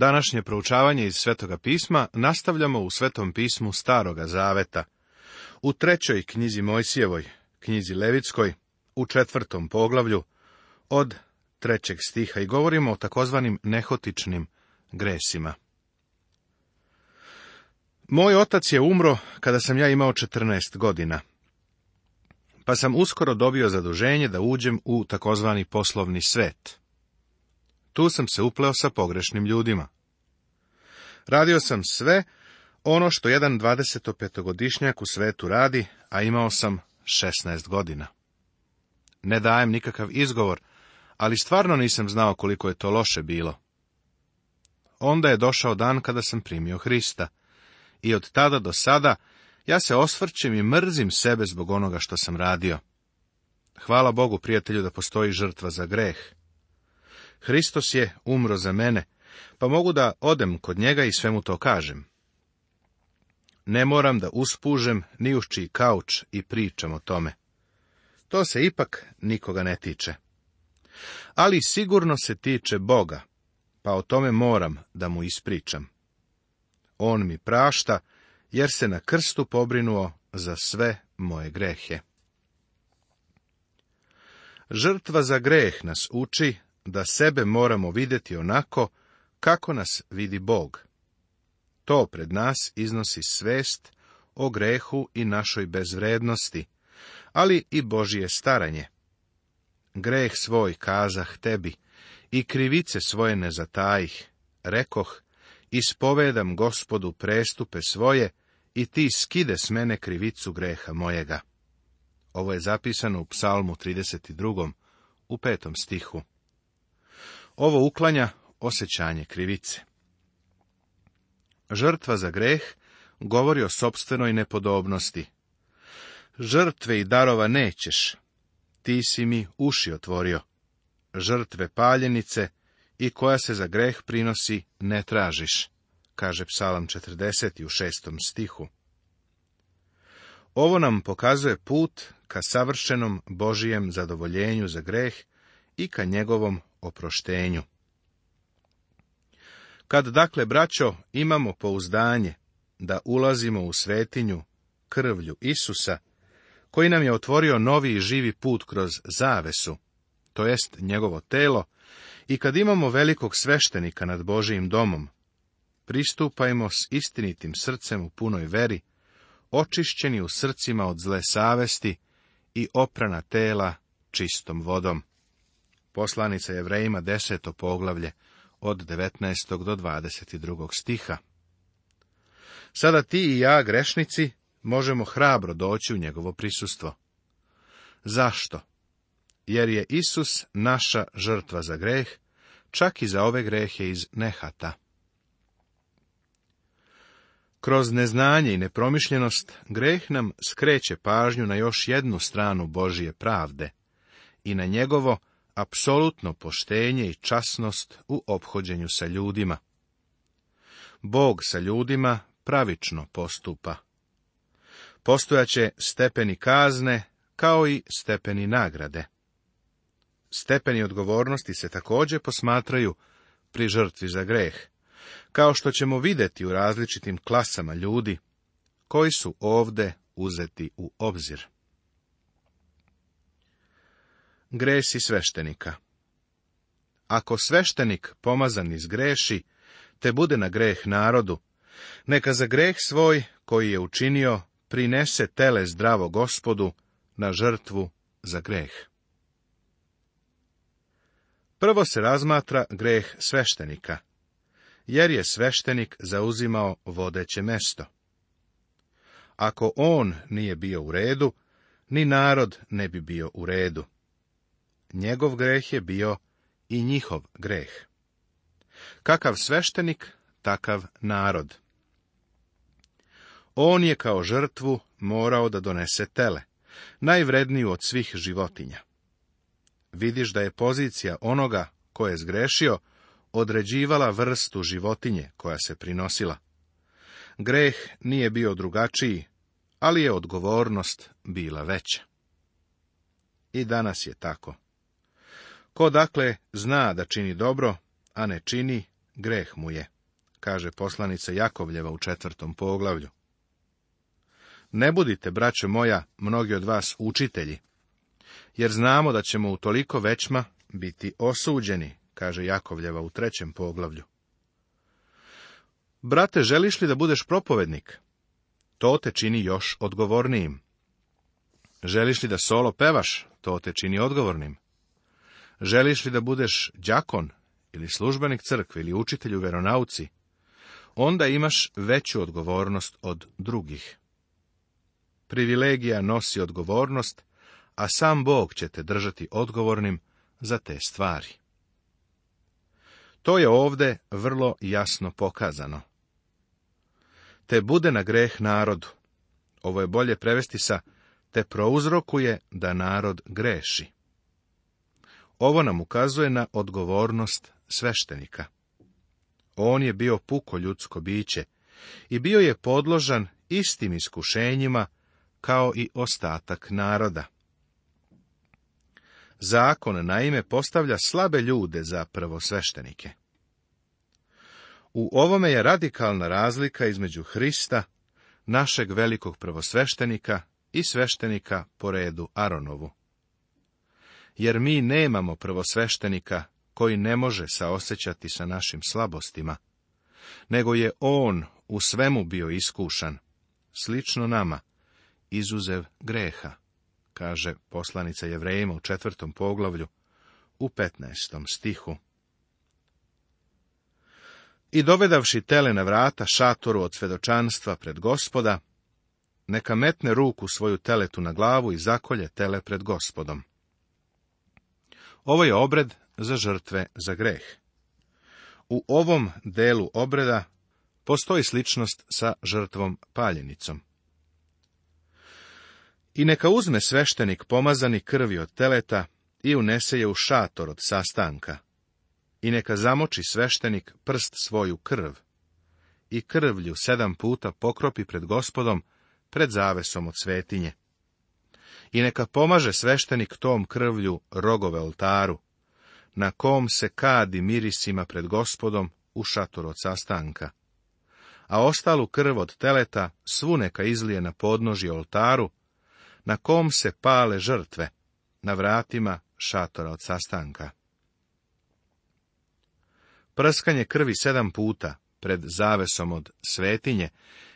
Današnje proučavanje iz Svetoga pisma nastavljamo u Svetom pismu Staroga Zaveta. U trećoj knjizi Mojsijevoj, knjizi Levitskoj, u četvrtom poglavlju, od trećeg stiha i govorimo o takozvanim nehotičnim gresima. Moj otac je umro kada sam ja imao 14 godina, pa sam uskoro dobio zaduženje da uđem u takozvani poslovni svet. Tu sam se upleo sa pogrešnim ljudima. Radio sam sve ono što jedan 25-godišnjak u svetu radi, a imao sam 16 godina. Ne dajem nikakav izgovor, ali stvarno nisam znao koliko je to loše bilo. Onda je došao dan kada sam primio Hrista. I od tada do sada ja se osvrćem i mrzim sebe zbog onoga što sam radio. Hvala Bogu, prijatelju, da postoji žrtva za greh. Hristos je umro za mene, pa mogu da odem kod njega i svemu to kažem. Ne moram da uspužem ni uz čiji kauč i pričam o tome. To se ipak nikoga ne tiče. Ali sigurno se tiče Boga, pa o tome moram da mu ispričam. On mi prašta, jer se na krstu pobrinuo za sve moje grehe. Žrtva za greh nas uči da sebe moramo vidjeti onako kako nas vidi Bog. To pred nas iznosi svest o grehu i našoj bezvrednosti, ali i Božije staranje. Greh svoj kazah tebi i krivice svoje ne zatajih, rekoh, ispovedam gospodu prestupe svoje i ti skide s mene krivicu greha mojega. Ovo je zapisano u psalmu 32. u petom stihu. Ovo uklanja osjećanje krivice. Žrtva za greh govori o sobstvenoj nepodobnosti. Žrtve i darova nećeš, ti si mi uši otvorio. Žrtve paljenice i koja se za greh prinosi ne tražiš, kaže psalam 40. u šestom stihu. Ovo nam pokazuje put ka savršenom Božijem zadovoljenju za greh i ka njegovom oproštenju. Kad dakle, braćo, imamo pouzdanje da ulazimo u svetinju krvlju Isusa, koji nam je otvorio novi i živi put kroz zavesu, to jest njegovo telo, i kad imamo velikog sveštenika nad Božijim domom, pristupajmo s istinitim srcem u punoj veri, očišćeni u srcima od zle savesti i oprana tela čistom vodom. Poslanica Jevrejima, deseto poglavlje, od 19. do 22. stiha. Sada ti i ja, grešnici, možemo hrabro doći u njegovo prisustvo. Zašto? Jer je Isus naša žrtva za greh, čak i za ove grehe iz nehata. Kroz neznanje i nepromišljenost, greh nam skreće pažnju na još jednu stranu Božije pravde i na njegovo apsolutno poštenje i časnost u obhođenju sa ljudima. Bog sa ljudima pravično postupa. Postojaće stepeni kazne kao i stepeni nagrade. Stepeni odgovornosti se također posmatraju pri žrtvi za greh, kao što ćemo vidjeti u različitim klasama ljudi koji su ovde uzeti u obzir gresi sveštenika. Ako sveštenik pomazan izgreši, te bude na greh narodu, neka za greh svoj, koji je učinio, prinese tele zdravo gospodu na žrtvu za greh. Prvo se razmatra greh sveštenika, jer je sveštenik zauzimao vodeće mesto. Ako on nije bio u redu, ni narod ne bi bio u redu njegov greh je bio i njihov greh. Kakav sveštenik, takav narod. On je kao žrtvu morao da donese tele, najvredniju od svih životinja. Vidiš da je pozicija onoga ko je zgrešio određivala vrstu životinje koja se prinosila. Greh nije bio drugačiji, ali je odgovornost bila veća. I danas je tako. Ko dakle zna da čini dobro, a ne čini, greh mu je, kaže poslanica Jakovljeva u četvrtom poglavlju. Ne budite, braće moja, mnogi od vas učitelji, jer znamo da ćemo u toliko većma biti osuđeni, kaže Jakovljeva u trećem poglavlju. Brate, želiš li da budeš propovednik? To te čini još odgovornijim. Želiš li da solo pevaš? To te čini odgovornim. Želiš li da budeš đakon ili službenik crkve ili učitelj u veronauci, onda imaš veću odgovornost od drugih. Privilegija nosi odgovornost, a sam Bog će te držati odgovornim za te stvari. To je ovdje vrlo jasno pokazano. Te bude na greh narodu. Ovo je bolje prevesti sa te prouzrokuje da narod greši. Ovo nam ukazuje na odgovornost sveštenika. On je bio puko ljudsko biće i bio je podložan istim iskušenjima kao i ostatak naroda. Zakon naime postavlja slabe ljude za prvosveštenike. U ovome je radikalna razlika između Hrista, našeg velikog prvosveštenika i sveštenika po redu Aronovu jer mi nemamo prvosveštenika koji ne može saosećati sa našim slabostima, nego je on u svemu bio iskušan, slično nama, izuzev greha, kaže poslanica Jevrejima u četvrtom poglavlju, u petnaestom stihu. I dovedavši tele na vrata šatoru od svedočanstva pred gospoda, neka metne ruku svoju teletu na glavu i zakolje tele pred gospodom. Ovo je obred za žrtve za greh. U ovom delu obreda postoji sličnost sa žrtvom paljenicom. I neka uzme sveštenik pomazani krvi od teleta i unese je u šator od sastanka. I neka zamoči sveštenik prst svoju krv. I krvlju sedam puta pokropi pred gospodom, pred zavesom od svetinje i neka pomaže sveštenik tom krvlju rogove oltaru, na kom se kadi mirisima pred gospodom u šator od sastanka. A ostalu krv od teleta svu neka izlije na podnoži oltaru, na kom se pale žrtve, na vratima šatora od sastanka. Prskanje krvi sedam puta pred zavesom od svetinje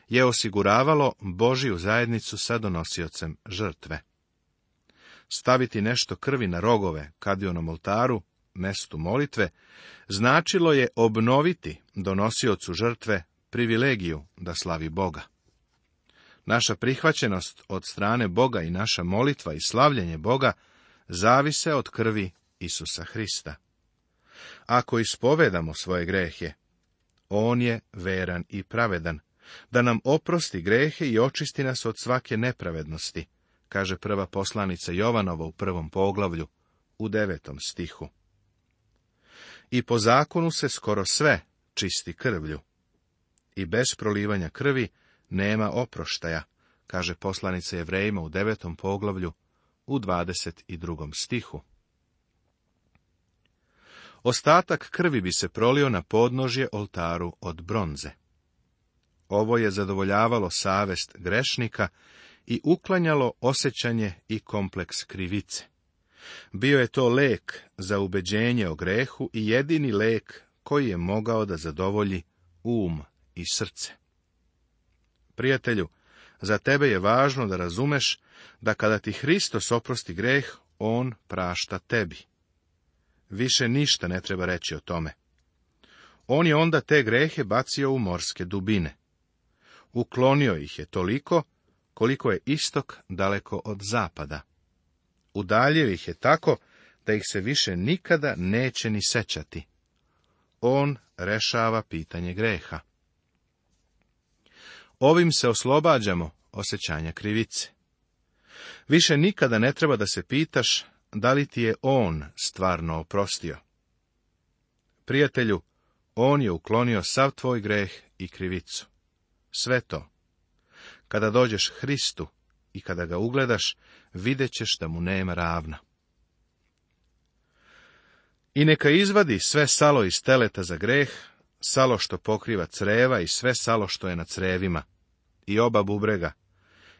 je osiguravalo Božiju zajednicu sa donosiocem žrtve. Staviti nešto krvi na rogove kadionom oltaru, mestu molitve, značilo je obnoviti donosiocu žrtve privilegiju da slavi Boga. Naša prihvaćenost od strane Boga i naša molitva i slavljenje Boga zavise od krvi Isusa Hrista. Ako ispovedamo svoje grehe, On je veran i pravedan da nam oprosti grehe i očisti nas od svake nepravednosti, kaže prva poslanica Jovanova u prvom poglavlju, u devetom stihu. I po zakonu se skoro sve čisti krvlju. I bez prolivanja krvi nema oproštaja, kaže poslanica Jevrejima u devetom poglavlju, u dvadeset drugom stihu. Ostatak krvi bi se prolio na podnožje oltaru od bronze. Ovo je zadovoljavalo savest grešnika i uklanjalo osjećanje i kompleks krivice. Bio je to lek za ubeđenje o grehu i jedini lek koji je mogao da zadovolji um i srce. Prijatelju, za tebe je važno da razumeš da kada ti Hristos oprosti greh, on prašta tebi. Više ništa ne treba reći o tome. On je onda te grehe bacio u morske dubine uklonio ih je toliko koliko je istok daleko od zapada. Udaljio ih je tako da ih se više nikada neće ni sećati. On rešava pitanje greha. Ovim se oslobađamo osjećanja krivice. Više nikada ne treba da se pitaš da li ti je on stvarno oprostio. Prijatelju, on je uklonio sav tvoj greh i krivicu sve to. Kada dođeš Hristu i kada ga ugledaš, vidjet ćeš da mu nema ravna. I neka izvadi sve salo iz teleta za greh, salo što pokriva creva i sve salo što je na crevima, i oba bubrega,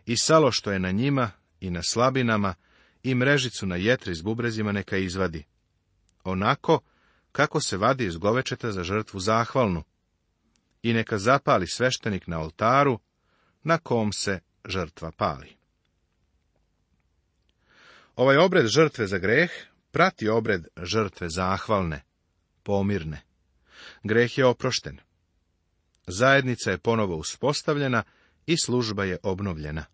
i salo što je na njima i na slabinama, i mrežicu na jetri s bubrezima neka izvadi. Onako, kako se vadi iz govečeta za žrtvu zahvalnu, i neka zapali sveštenik na oltaru na kom se žrtva pali. Ovaj obred žrtve za greh prati obred žrtve zahvalne, pomirne. Greh je oprošten. Zajednica je ponovo uspostavljena i služba je obnovljena.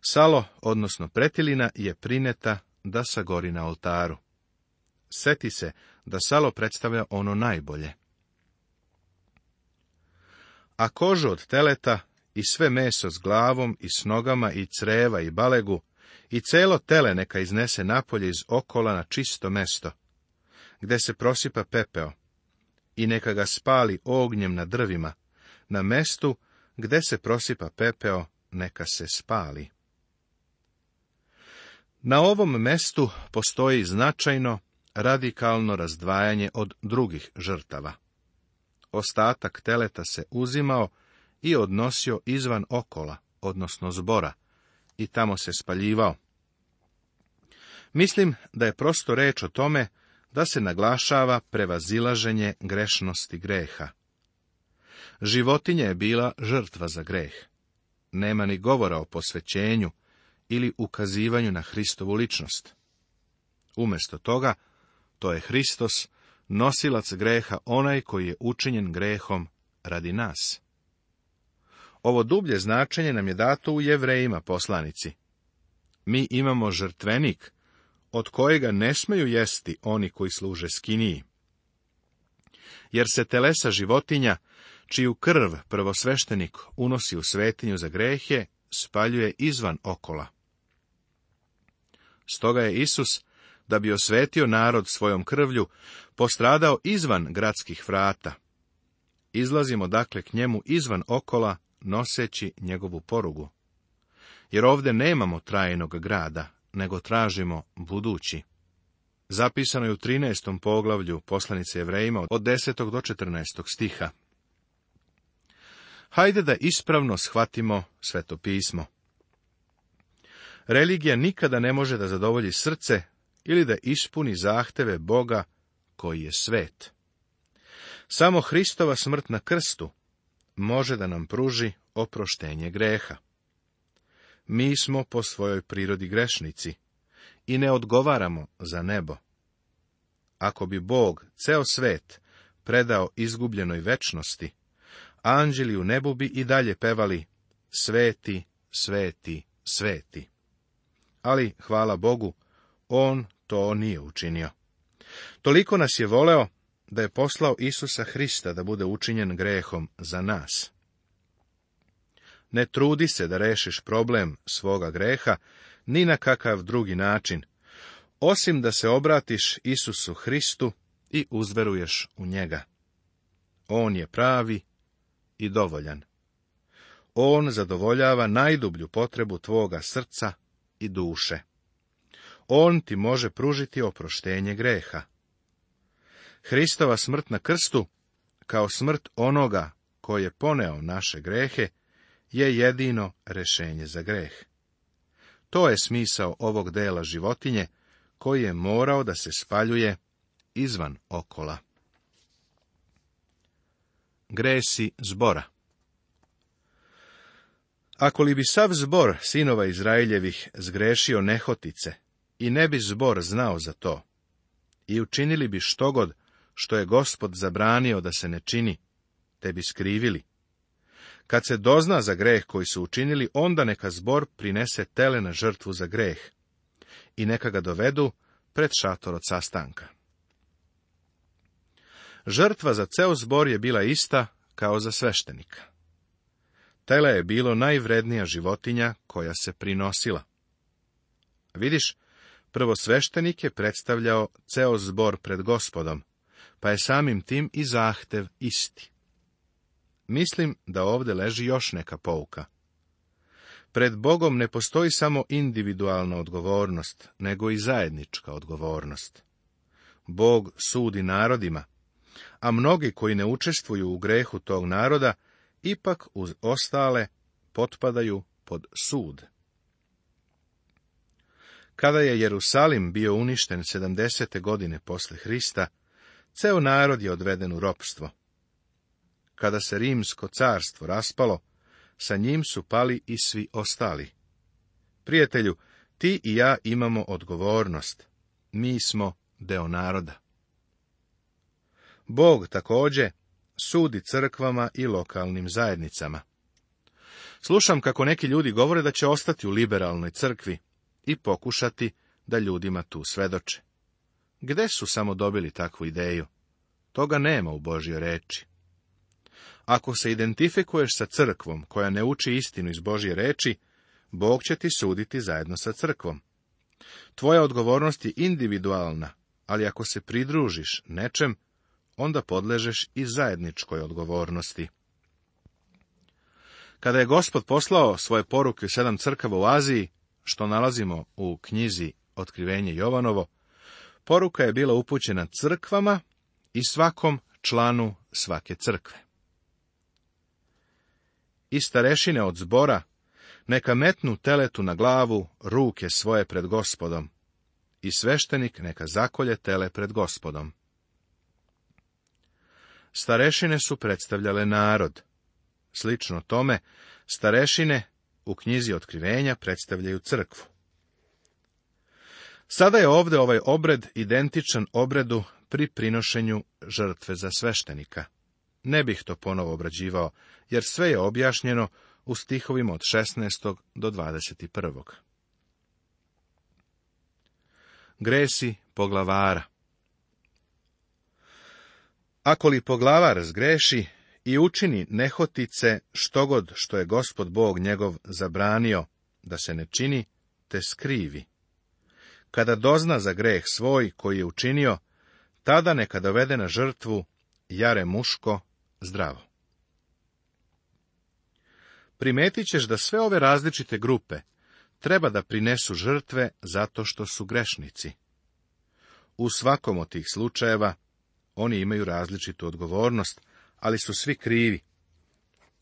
Salo, odnosno pretilina, je prineta da sagori na oltaru. Seti se da salo predstavlja ono najbolje a kožu od teleta i sve meso s glavom i s nogama i creva i balegu i celo tele neka iznese napolje iz okola na čisto mesto, gde se prosipa pepeo, i neka ga spali ognjem na drvima, na mestu gde se prosipa pepeo neka se spali. Na ovom mestu postoji značajno radikalno razdvajanje od drugih žrtava ostatak teleta se uzimao i odnosio izvan okola, odnosno zbora, i tamo se spaljivao. Mislim da je prosto reč o tome da se naglašava prevazilaženje grešnosti greha. Životinja je bila žrtva za greh. Nema ni govora o posvećenju ili ukazivanju na Hristovu ličnost. Umesto toga, to je Hristos nosilac greha onaj koji je učinjen grehom radi nas. Ovo dublje značenje nam je dato u jevrejima poslanici. Mi imamo žrtvenik, od kojega ne smeju jesti oni koji služe skiniji. Jer se telesa životinja, čiju krv prvosveštenik unosi u svetinju za grehe, spaljuje izvan okola. Stoga je Isus da bi osvetio narod svojom krvlju, postradao izvan gradskih vrata. Izlazimo dakle k njemu izvan okola, noseći njegovu porugu. Jer ovdje nemamo trajnog grada, nego tražimo budući. Zapisano je u 13. poglavlju poslanice Evrejima od 10. do 14. stiha. Hajde da ispravno shvatimo sveto pismo. Religija nikada ne može da zadovolji srce ili da ispuni zahteve Boga koji je svet. Samo Hristova smrt na krstu može da nam pruži oproštenje greha. Mi smo po svojoj prirodi grešnici i ne odgovaramo za nebo. Ako bi Bog ceo svet predao izgubljenoj večnosti, anđeli u nebu bi i dalje pevali sveti, sveti, sveti. Ali, hvala Bogu, On to nije učinio. Toliko nas je voleo da je poslao Isusa Hrista da bude učinjen grehom za nas. Ne trudi se da rešiš problem svoga greha ni na kakav drugi način, osim da se obratiš Isusu Hristu i uzveruješ u njega. On je pravi i dovoljan. On zadovoljava najdublju potrebu tvoga srca i duše on ti može pružiti oproštenje greha. Hristova smrt na krstu, kao smrt onoga koji je poneo naše grehe, je jedino rešenje za greh. To je smisao ovog dela životinje, koji je morao da se spaljuje izvan okola. Gresi zbora Ako li bi sav zbor sinova Izraeljevih zgrešio nehotice, i ne bi zbor znao za to. I učinili bi štogod što je gospod zabranio da se ne čini, te bi skrivili. Kad se dozna za greh koji su učinili, onda neka zbor prinese tele na žrtvu za greh i neka ga dovedu pred šator od sastanka. Žrtva za ceo zbor je bila ista kao za sveštenika. Tele je bilo najvrednija životinja koja se prinosila. Vidiš, Prvosveštenik je predstavljao ceo zbor pred gospodom, pa je samim tim i zahtev isti. Mislim da ovde leži još neka pouka. Pred Bogom ne postoji samo individualna odgovornost, nego i zajednička odgovornost. Bog sudi narodima, a mnogi koji ne učestvuju u grehu tog naroda, ipak uz ostale potpadaju pod sud. Kada je Jerusalim bio uništen 70. godine posle Hrista, ceo narod je odveden u ropstvo. Kada se rimsko carstvo raspalo, sa njim su pali i svi ostali. Prijatelju, ti i ja imamo odgovornost. Mi smo deo naroda. Bog također sudi crkvama i lokalnim zajednicama. Slušam kako neki ljudi govore da će ostati u liberalnoj crkvi, i pokušati da ljudima tu svedoče. Gde su samo dobili takvu ideju? Toga nema u Božjoj reči. Ako se identifikuješ sa crkvom koja ne uči istinu iz Božje reči, Bog će ti suditi zajedno sa crkvom. Tvoja odgovornost je individualna, ali ako se pridružiš nečem, onda podležeš i zajedničkoj odgovornosti. Kada je gospod poslao svoje poruke u sedam crkava u Aziji, što nalazimo u knjizi Otkrivenje Jovanovo, poruka je bila upućena crkvama i svakom članu svake crkve. I starešine od zbora neka metnu teletu na glavu ruke svoje pred gospodom i sveštenik neka zakolje tele pred gospodom. Starešine su predstavljale narod. Slično tome, starešine u knjizi otkrivenja predstavljaju crkvu. Sada je ovdje ovaj obred identičan obredu pri prinošenju žrtve za sveštenika. Ne bih to ponovo obrađivao, jer sve je objašnjeno u stihovima od 16. do 21. Gresi poglavara Ako li poglavar zgreši, i učini nehotice štogod što je gospod Bog njegov zabranio, da se ne čini, te skrivi. Kada dozna za greh svoj koji je učinio, tada neka dovede na žrtvu jare muško zdravo. Primetit ćeš da sve ove različite grupe treba da prinesu žrtve zato što su grešnici. U svakom od tih slučajeva oni imaju različitu odgovornost, ali su svi krivi.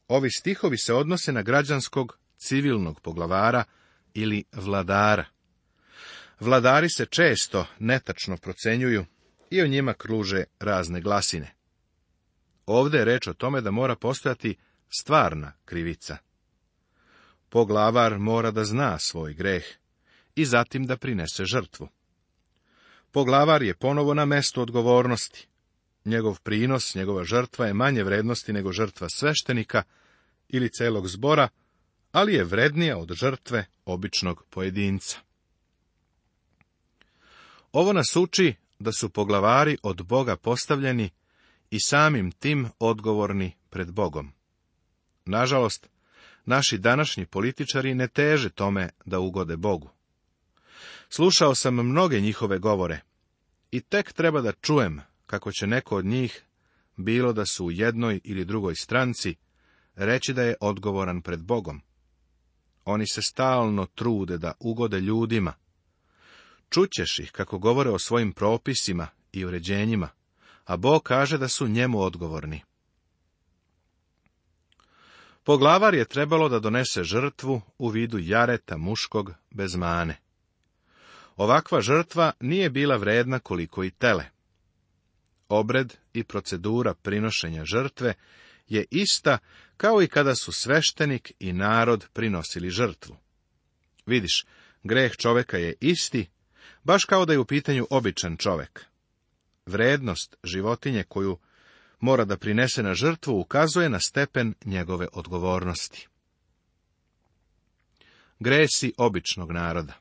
Ovi stihovi se odnose na građanskog civilnog poglavara ili vladara. Vladari se često netačno procenjuju i o njima kruže razne glasine. Ovdje je reč o tome da mora postojati stvarna krivica. Poglavar mora da zna svoj greh i zatim da prinese žrtvu. Poglavar je ponovo na mestu odgovornosti. Njegov prinos, njegova žrtva je manje vrednosti nego žrtva sveštenika ili celog zbora, ali je vrednija od žrtve običnog pojedinca. Ovo nas uči da su poglavari od Boga postavljeni i samim tim odgovorni pred Bogom. Nažalost, naši današnji političari ne teže tome da ugode Bogu. Slušao sam mnoge njihove govore i tek treba da čujem kako će neko od njih, bilo da su u jednoj ili drugoj stranci, reći da je odgovoran pred Bogom. Oni se stalno trude da ugode ljudima. Čućeš ih kako govore o svojim propisima i uređenjima, a Bog kaže da su njemu odgovorni. Poglavar je trebalo da donese žrtvu u vidu jareta muškog bez mane. Ovakva žrtva nije bila vredna koliko i tele. Obred i procedura prinošenja žrtve je ista kao i kada su sveštenik i narod prinosili žrtvu. Vidiš, greh čoveka je isti, baš kao da je u pitanju običan čovek. Vrednost životinje koju mora da prinese na žrtvu ukazuje na stepen njegove odgovornosti. Gresi običnog naroda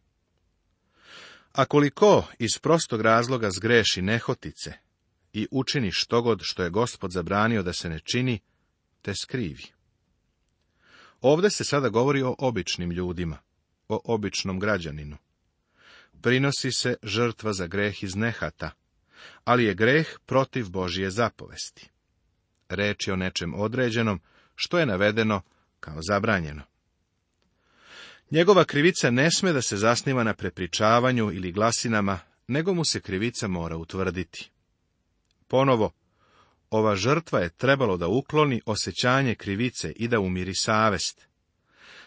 koliko iz prostog razloga zgreši nehotice, i učini štogod što je gospod zabranio da se ne čini, te skrivi. Ovdje se sada govori o običnim ljudima, o običnom građaninu. Prinosi se žrtva za greh iz nehata, ali je greh protiv Božije zapovesti. Reč je o nečem određenom, što je navedeno kao zabranjeno. Njegova krivica ne sme da se zasniva na prepričavanju ili glasinama, nego mu se krivica mora utvrditi. Ponovo, ova žrtva je trebalo da ukloni osjećanje krivice i da umiri savest.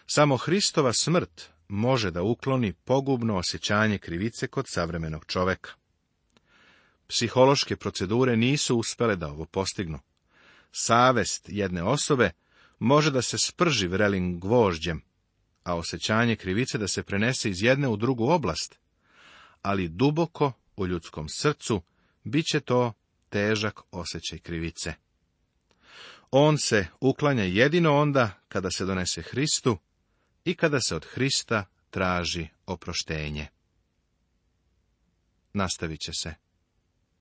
Samo Hristova smrt može da ukloni pogubno osjećanje krivice kod savremenog čoveka. Psihološke procedure nisu uspele da ovo postignu. Savest jedne osobe može da se sprži vrelim gvožđem, a osjećanje krivice da se prenese iz jedne u drugu oblast, ali duboko u ljudskom srcu bit će to težak osjećaj krivice. On se uklanja jedino onda kada se donese Hristu i kada se od Hrista traži oproštenje. Nastavit će se.